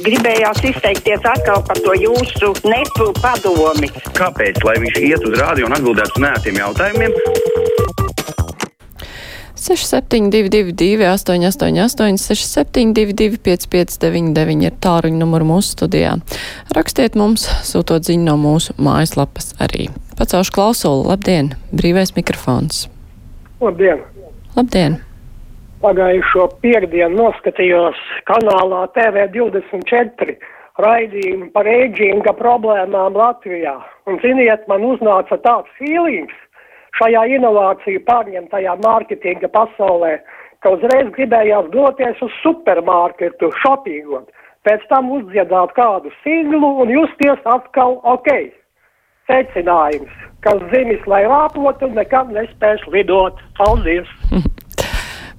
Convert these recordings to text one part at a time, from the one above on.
Gribējās izteikties atkal par to jūsu nepu padomi. Kāpēc? Lai viņš iet uz rādio un atbildētu uz nētiem jautājumiem. 6722, 888, 672, 559, ir tāruņa numuru mūsu studijā. Rakstiet mums, sūtot ziņu no mūsu mājaslapas arī. Pacaušu klausulu, labdien, brīvais mikrofons. Labdien! Labdien! Pagājušo piekdienu noskatījos kanālā TV24 raidījumu par ēģinga problēmām Latvijā. Un, ziniet, man uznāca tāds feelings šajā inovāciju pārņemtajā mārketinga pasaulē, ka uzreiz gribējās doties uz supermarketu, šopingot, pēc tam uzdziedāt kādu singlu un justies atkal ok. Secinājums, ka zimis, lai lāpotu, nekad nespēs lidot. Paldies!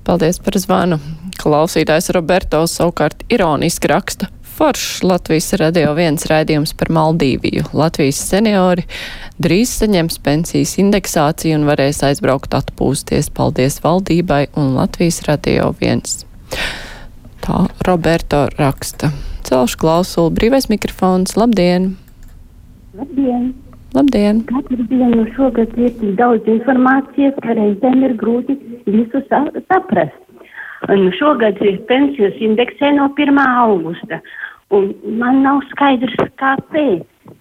Paldies par zvanu. Klausītājs Roberto savukārt ironiski raksta. Foršs Latvijas radio viens raidījums par Maldīviju. Latvijas seniori drīz saņems pensijas indeksāciju un varēs aizbraukt atpūsties. Paldies valdībai un Latvijas radio viens. Tā Roberto raksta. Celšu klausulu, brīvais mikrofons, labdien! Labdien! Labdien! Katru dienu šogad ir tik daudz informācijas, ka reizēm ir grūti visu sa saprast. Un šogad ir pensijas indeksē no 1. augusta, un man nav skaidrs, kāpēc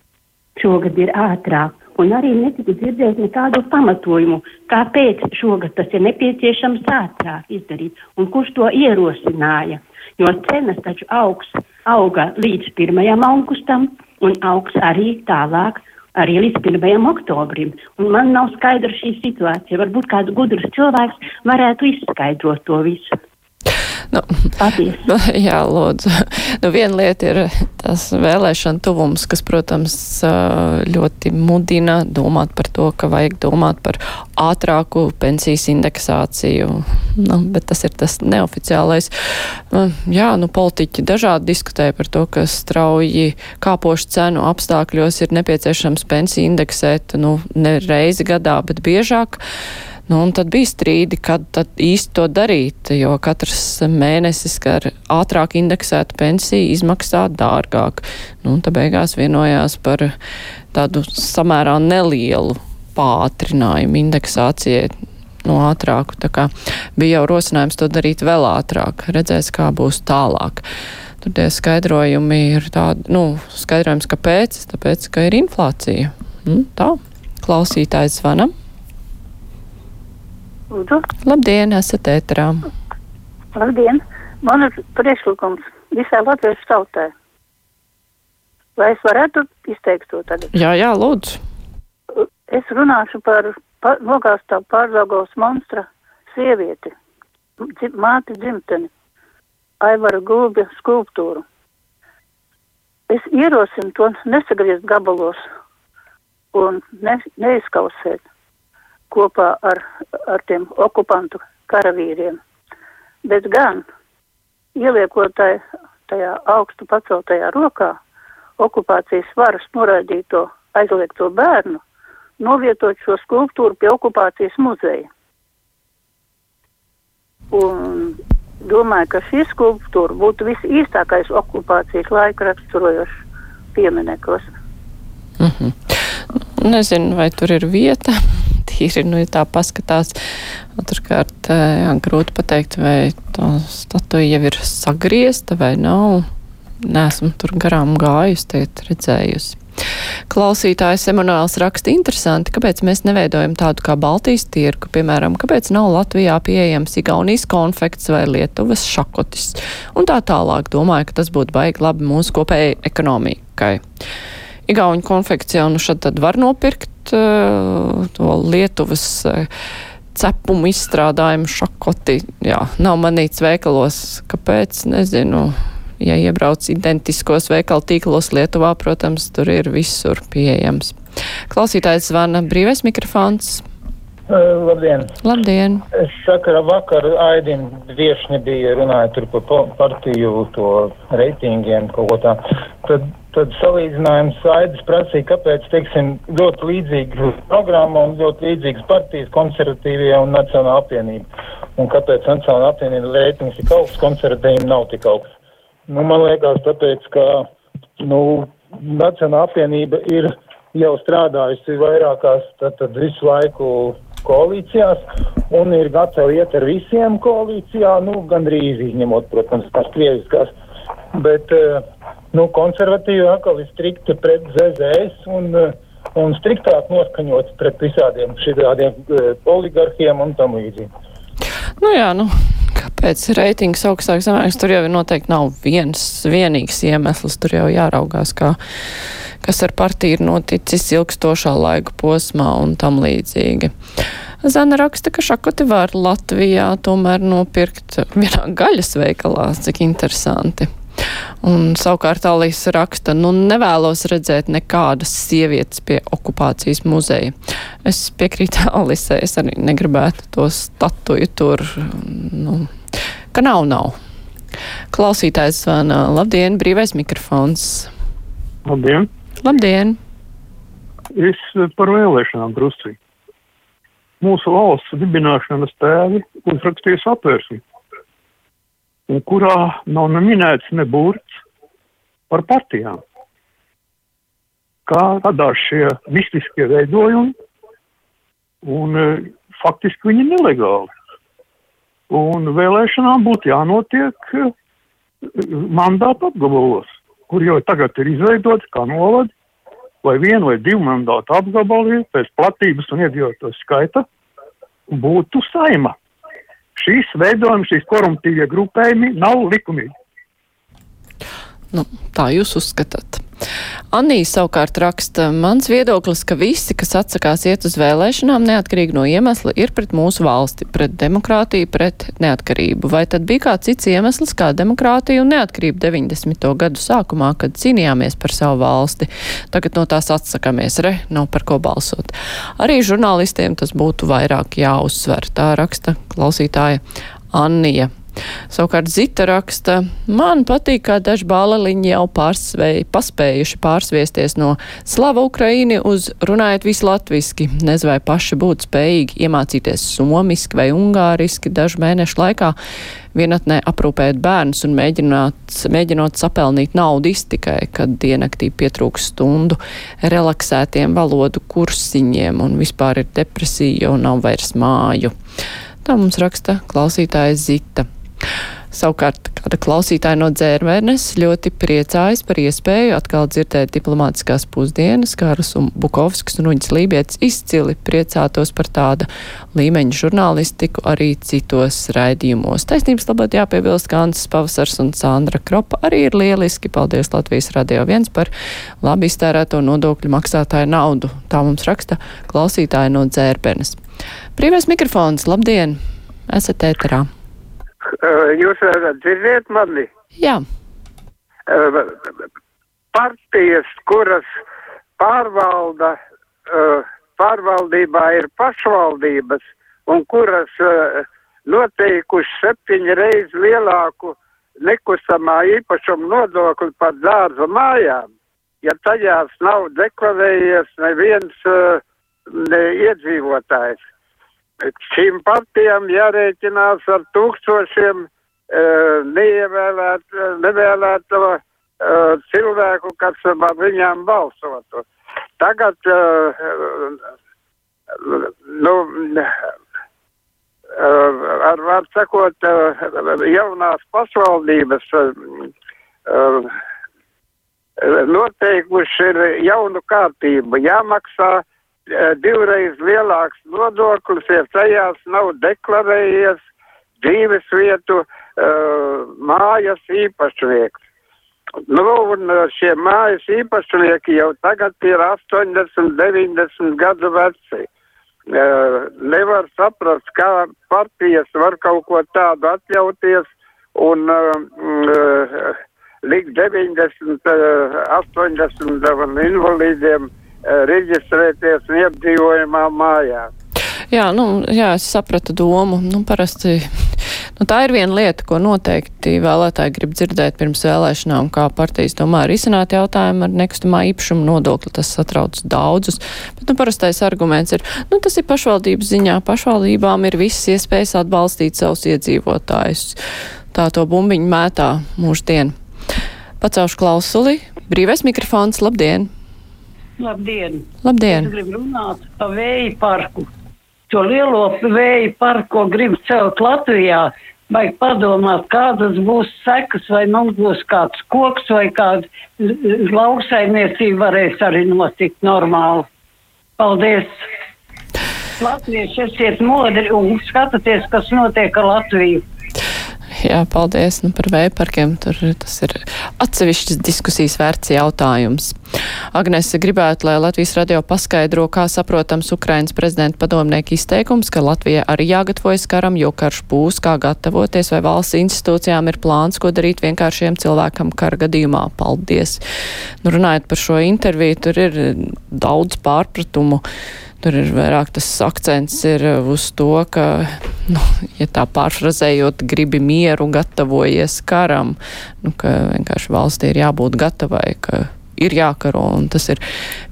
šogad ir ātrāk. Un arī netiku dzirdēt nekādu pamatojumu, kāpēc šogad tas ir nepieciešams ātrāk izdarīt, un kurš to ierosināja. Jo cenas taču augs, auga līdz 1. augustam, un augs arī tālāk arī līdz 1. oktobrim. Un man nav skaidra šī situācija. Varbūt kāds gudrs cilvēks varētu izskaidrot to visu. Nu, Paldies. jā, lūdzu. Nu, viena lieta ir tas vēlēšana tuvums, kas, protams, ļoti mudina domāt par to, ka vajag domāt par ātrāku pensijas indeksāciju. Nu, bet tas ir tas neoficiālais. Jā, nu, politiķi dažādi diskutē par to, ka strauji kāpošu cenu apstākļos ir nepieciešams pensiju indeksēt, nu, ne reizi gadā, bet biežāk. Nu, un tad bija strīdi, kad tad īsti to darīt, jo katrs mēnesis ar ātrāk indeksētu pensiju izmaksā dārgāk. Nu, un tad beigās vienojās par tādu samērā nelielu pātrinājumu indeksācijai no ātrāku. Tā kā bija jau rosinājums to darīt vēl ātrāk. Redzēs, kā būs tālāk. Tur tie skaidrojumi ir tādi, nu, skaidrojums, kāpēc, tāpēc, ka ir inflācija. Nu, tā, klausītājs zvanam. Lūdzu. Labdien, esat ēterā. Labdien! Man ir priekšlikums visai latviešu tautai. Vai es varētu izteikt to tagad? Jā, jā, lūdzu. Es runāšu par pa, nogāstā pārzaugos monstra sievieti, dzim, māti dzimteni, Aivara Gulbja skulptūru. Es ierosinu to nesagriezt gabalos un ne, neizkausēt kopā ar, ar tiem okupantu karavīriem, bet gan ieliekot tai, tajā augstu paceltajā rokā okupācijas varas noraidīto aizliegto bērnu, novietot šo skulptūru pie okupācijas muzeja. Un domāju, ka šī skulptūra būtu visīstākais okupācijas laika raksturojošs piemineklis. Mm -hmm. Nezinu, vai tur ir vieta tīri, nu, ja tā paskatās. Otrkārt, jā, grūti pateikt, vai tā statuja jau ir sagriezta vai nav. Nesmu tur garām gājusi, teikt, redzējusi. Klausītājs Emanuēls raksta interesanti, kāpēc mēs neveidojam tādu kā Baltijas tirgu, piemēram, kāpēc nav Latvijā pieejams Igaunijas konfekts vai Lietuvas šakotis. Un tā tālāk domāju, ka tas būtu baigi labi mūsu kopējai ekonomikai. Igauņu konfekts jau nu šad tad var nopirkt to Lietuvas uh, cepumu izstrādājumu šakoti. Jā, nav manīts veikalos, kāpēc, nezinu ja iebrauc identiskos veikalu tīklos Lietuvā, protams, tur ir visur pieejams. Klausītājs zvana brīvais mikrofons. Uh, labdien! Labdien! Es sakarā vakar Aidim viešņi bija runāja tur par partiju to reitingiem kaut ko tā. Tad, tad salīdzinājums Aidis prasīja, kāpēc, teiksim, ļoti līdzīga programma un ļoti līdzīgas partijas konservatīvie un Nacionāla apvienība. Un kāpēc Nacionāla apvienība reitings tik augsts, konservatīviem nav tik augsts. Nu, man liekas, tāpēc, ka nu, Nacionāla apvienība ir jau strādājusi vairākās tad, tad visu laiku koalīcijās un ir gatava iet ar visiem koalīcijā, nu, gandrīz izņemot, protams, tās krieviskās. Bet, eh, nu, konservatīvi atkal ir strikti pret ZZS un, eh, un striktāk noskaņots pret visādiem šādiem eh, oligarhiem un tam līdzīgi. Nu jā, nu, kāpēc reitings augstāk zemāks, tur jau noteikti nav viens vienīgs iemesls, tur jau jāraugās, kā, kas ar partiju ir noticis ilgstošā laika posmā un tam līdzīgi. Zana raksta, ka šakoti var Latvijā tomēr nopirkt vienā gaļas veikalā, cik interesanti. Un savukārt Alisa raksta, nu nevēlos redzēt nekādas sievietes pie okupācijas muzeja. Es piekrītu Alisai, es arī negribētu to statuju tur, nu, ka nav, nav. Klausītājs zvana, labdien, brīvais mikrofons. Labdien! Labdien! Es par vēlēšanām drusci. Mūsu valsts dibināšanas tēvi uzrakstījis apvērsni un kurā nav neminēts ne burts par partijām. Kā radās šie mistiskie veidojumi, un e, faktiski viņi nelegāli. Un vēlēšanām būtu jānotiek e, mandātu apgabalos, kur jau tagad ir izveidots kā novadi, vai vienu vai divu mandātu apgabali pēc platības un iedzīvotāju skaita būtu saima šīs veidojumi, šīs koruptīvie grupējumi nav likumīgi. Nu, tā jūs uzskatāt. Anija savukārt raksta, mans viedoklis, ka visi, kas atsakās iet uz vēlēšanām, neatkarīgi no iemesla, ir pret mūsu valsti, pret demokrātiju, pret neatkarību. Vai tad bija kāds cits iemesls, kā demokrātija un neatkarība 90. gadu sākumā, kad cīnījāmies par savu valsti? Tagad no tās atsakamies, re, nav par ko balsot. Arī žurnālistiem tas būtu vairāk jāuzsver, tā raksta klausītāja Annija. Savukārt Zita raksta, man patīk, kā daži bāleliņi jau pārsvēji, paspējuši pārsviesties no slava Ukraini uz runājot visu latviski. Nez vai paši būtu spējīgi iemācīties somiski vai ungāriski dažu mēnešu laikā, vienatnē aprūpēt bērnus un mēģināt, mēģinot sapelnīt naudu iztikai, kad dienaktī pietrūks stundu relaksētiem valodu kursiņiem un vispār ir depresija, jo nav vairs māju. Tā mums raksta klausītāja Zita. Savukārt kāda klausītāja no dzērvenes ļoti priecājas par iespēju atkal dzirdēt diplomātiskās pusdienas, Kāras un Bukovskis un Uņas Lībietis izcili priecātos par tāda līmeņa žurnālistiku arī citos raidījumos. Taisnības labāk jāpiebilst, ka Ansis Pavasars un Sandra Kropa arī ir lieliski. Paldies Latvijas Radio 1 par labi iztērēto nodokļu maksātāju naudu. Tā mums raksta klausītāja no dzērbenes. Brīvais mikrofons, labdien! Esat ēterā! Jūs dzirdiet mani? Jā. Partijas, kuras pārvalda, pārvaldībā ir pašvaldības un kuras noteikuši septiņu reizi lielāku nekustamā īpašuma nodokli par dārza mājām, ja tajās nav deklarējies neviens ne iedzīvotājs šīm partijām jārēķinās ar tūkstošiem uh, neievēlēt, nevēlēto uh, cilvēku, kas ar viņām balsotu. Tagad, nu, ar vārdu sakot, jaunās pašvaldības noteikuši ir jaunu kārtību, jāmaksā divreiz lielāks nodoklis, ja tajās nav deklarējies dzīves vietu uh, mājas īpašnieks. Nu, un eh, šie mājas īpašnieki jau tagad ir 80, 90 gadu veci. Uh, nevar saprast, kā partijas var kaut ko tādu atļauties un uh, likt 90, 80 invalīdiem Eh, reģistrēties neapdzīvojamā mājā. Jā, nu, jā, es sapratu domu. Nu, parasti Nu, tā ir viena lieta, ko noteikti vēlētāji grib dzirdēt pirms vēlēšanām, kā partijas tomēr risināt jautājumu ar nekustamā īpašuma nodokli. Tas satrauc daudzus. Bet nu, parastais arguments ir, nu, tas ir pašvaldības ziņā. Pašvaldībām ir visas iespējas atbalstīt savus iedzīvotājus. Tā to bumbiņu mētā mūždien. Pacaušu klausuli. Brīvais mikrofons. Labdien! Labdien! Labdien! Es gribu runāt par vēju parku. To lielo vēju parku, ko grib celt Latvijā, vajag padomāt, kādas būs sekas, vai mums būs kāds koks vai kāda lauksaimniecība varēs arī notikt normāli. Paldies! Latvieši esiet modri un skatieties, kas notiek ar Latviju. Jā, paldies nu, par vējparkiem. Tur tas ir atsevišķas diskusijas vērts jautājums. Agnese gribētu, lai Latvijas radio paskaidro, kā saprotams Ukrainas prezidenta padomnieka izteikums, ka Latvija arī jāgatavojas karam, jo karš būs, kā gatavoties, vai valsts institūcijām ir plāns, ko darīt vienkāršiem cilvēkam kara gadījumā. Paldies! Nu, runājot par šo interviju, tur ir daudz pārpratumu. Tur ir vairāk tas akcents ir uz to, ka, nu, ja tā pārfrazējot, gribi mieru, gatavojies karam, nu, ka vienkārši valstī ir jābūt gatavai, ka ir jākaro, un tas ir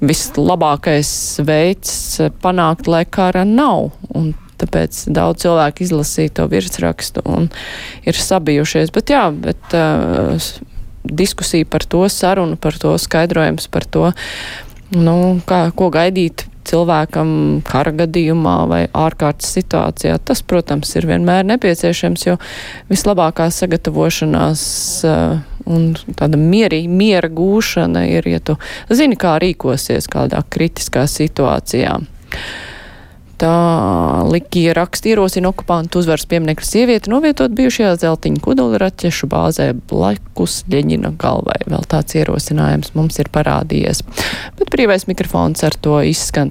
vislabākais veids panākt, lai kara nav. Un tāpēc daudz cilvēku izlasīja to virsrakstu un ir sabijušies. Bet jā, bet uh, diskusija par to, saruna par to, skaidrojums par to, nu, kā, ko gaidīt cilvēkam kara gadījumā vai ārkārtas situācijā. Tas, protams, ir vienmēr nepieciešams, jo vislabākā sagatavošanās uh, un tāda mieri, miera gūšana ir, ja tu zini, kā rīkosies kādā kritiskā situācijā. Tā Likija raksta ierosina okupantu uzvaras pieminiektu sievieti novietot bijušajā zeltiņa kodolraķešu bāzē blakus Ļeņina galvai. Vēl tāds ierosinājums mums ir parādījies. Bet brīvais mikrofons ar to izskan